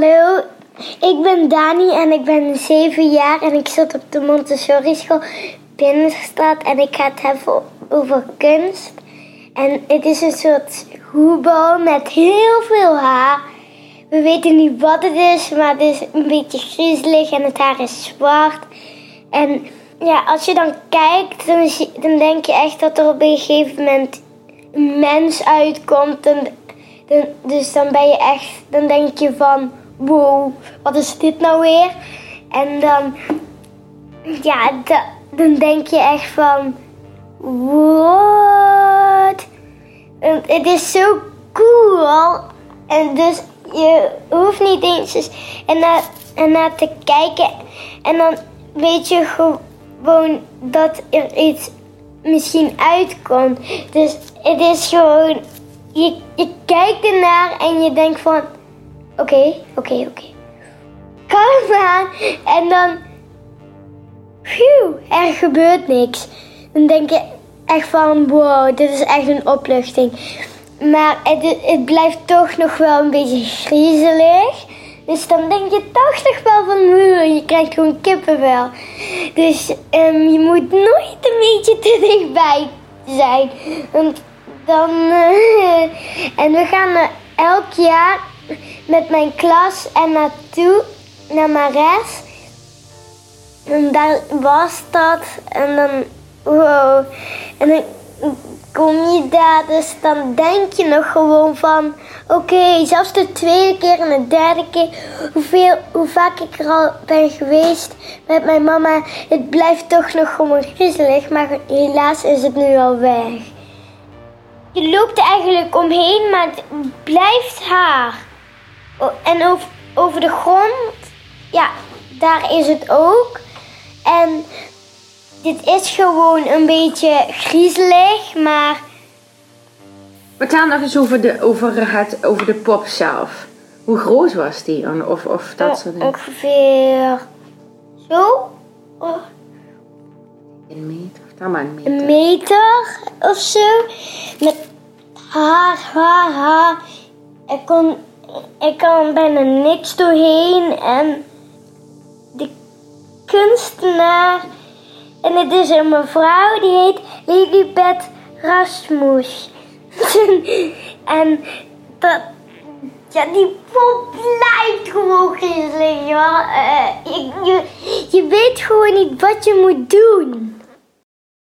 Hallo, ik ben Dani en ik ben zeven jaar en ik zit op de Montessori school Binnenstad en ik ga het hebben over kunst. En het is een soort hoebal met heel veel haar. We weten niet wat het is, maar het is een beetje griezelig en het haar is zwart. En ja, als je dan kijkt, dan, denk je echt dat er op een gegeven moment een mens uitkomt. En, dus dan ben je echt, dan denk je van, wow, wat is dit nou weer? En dan, ja, da- dan denk je echt van, what? Het is zo cool. En dus je hoeft niet eens eens ernaar, ernaar te kijken. En dan weet je gewoon dat er iets misschien uitkomt. Dus het is gewoon... Je, je kijkt ernaar en je denkt van... Oké, oké, oké. Aan. En dan... Phew, er gebeurt niks. Dan denk je echt van... Wow, dit is echt een opluchting. Maar het, het blijft toch nog wel een beetje griezelig. Dus dan denk je toch nog wel van... "Oeh, Je krijgt gewoon kippenvel. Dus ehm, je moet nooit een beetje te dichtbij zijn. Want dan... en we gaan elk jaar met mijn klas en naartoe. Naar Mares. En daar was dat. En dan, wow. En dan kom je daar, dus dan denk je nog gewoon van... Oké, zelfs de tweede keer en de derde keer, hoeveel, hoe vaak ik er al ben geweest met mijn mama... Het blijft toch nog gewoon griezelig, maar helaas is het nu al weg. Je loopt eigenlijk omheen, maar het blijft haar. En over, over de grond, ja, daar is het ook. En dit is gewoon een beetje griezelig, maar Vertel nog eens over de, over het, over de pop zelf. Hoe groot was die? Of, of dat soort dingen. ongeveer zo, oh, Een meter? Vertel maar een een meter. meter of zo. Met haar, haar, haar. Ik kon, ik kan bijna niks doorheen. En de kunstenaar. En het is een mevrouw die heet Lilibeth Rasmus. en dat, ja, die pop lijkt gewoon griezelig. Eh, je, je weet gewoon niet wat je moet doen.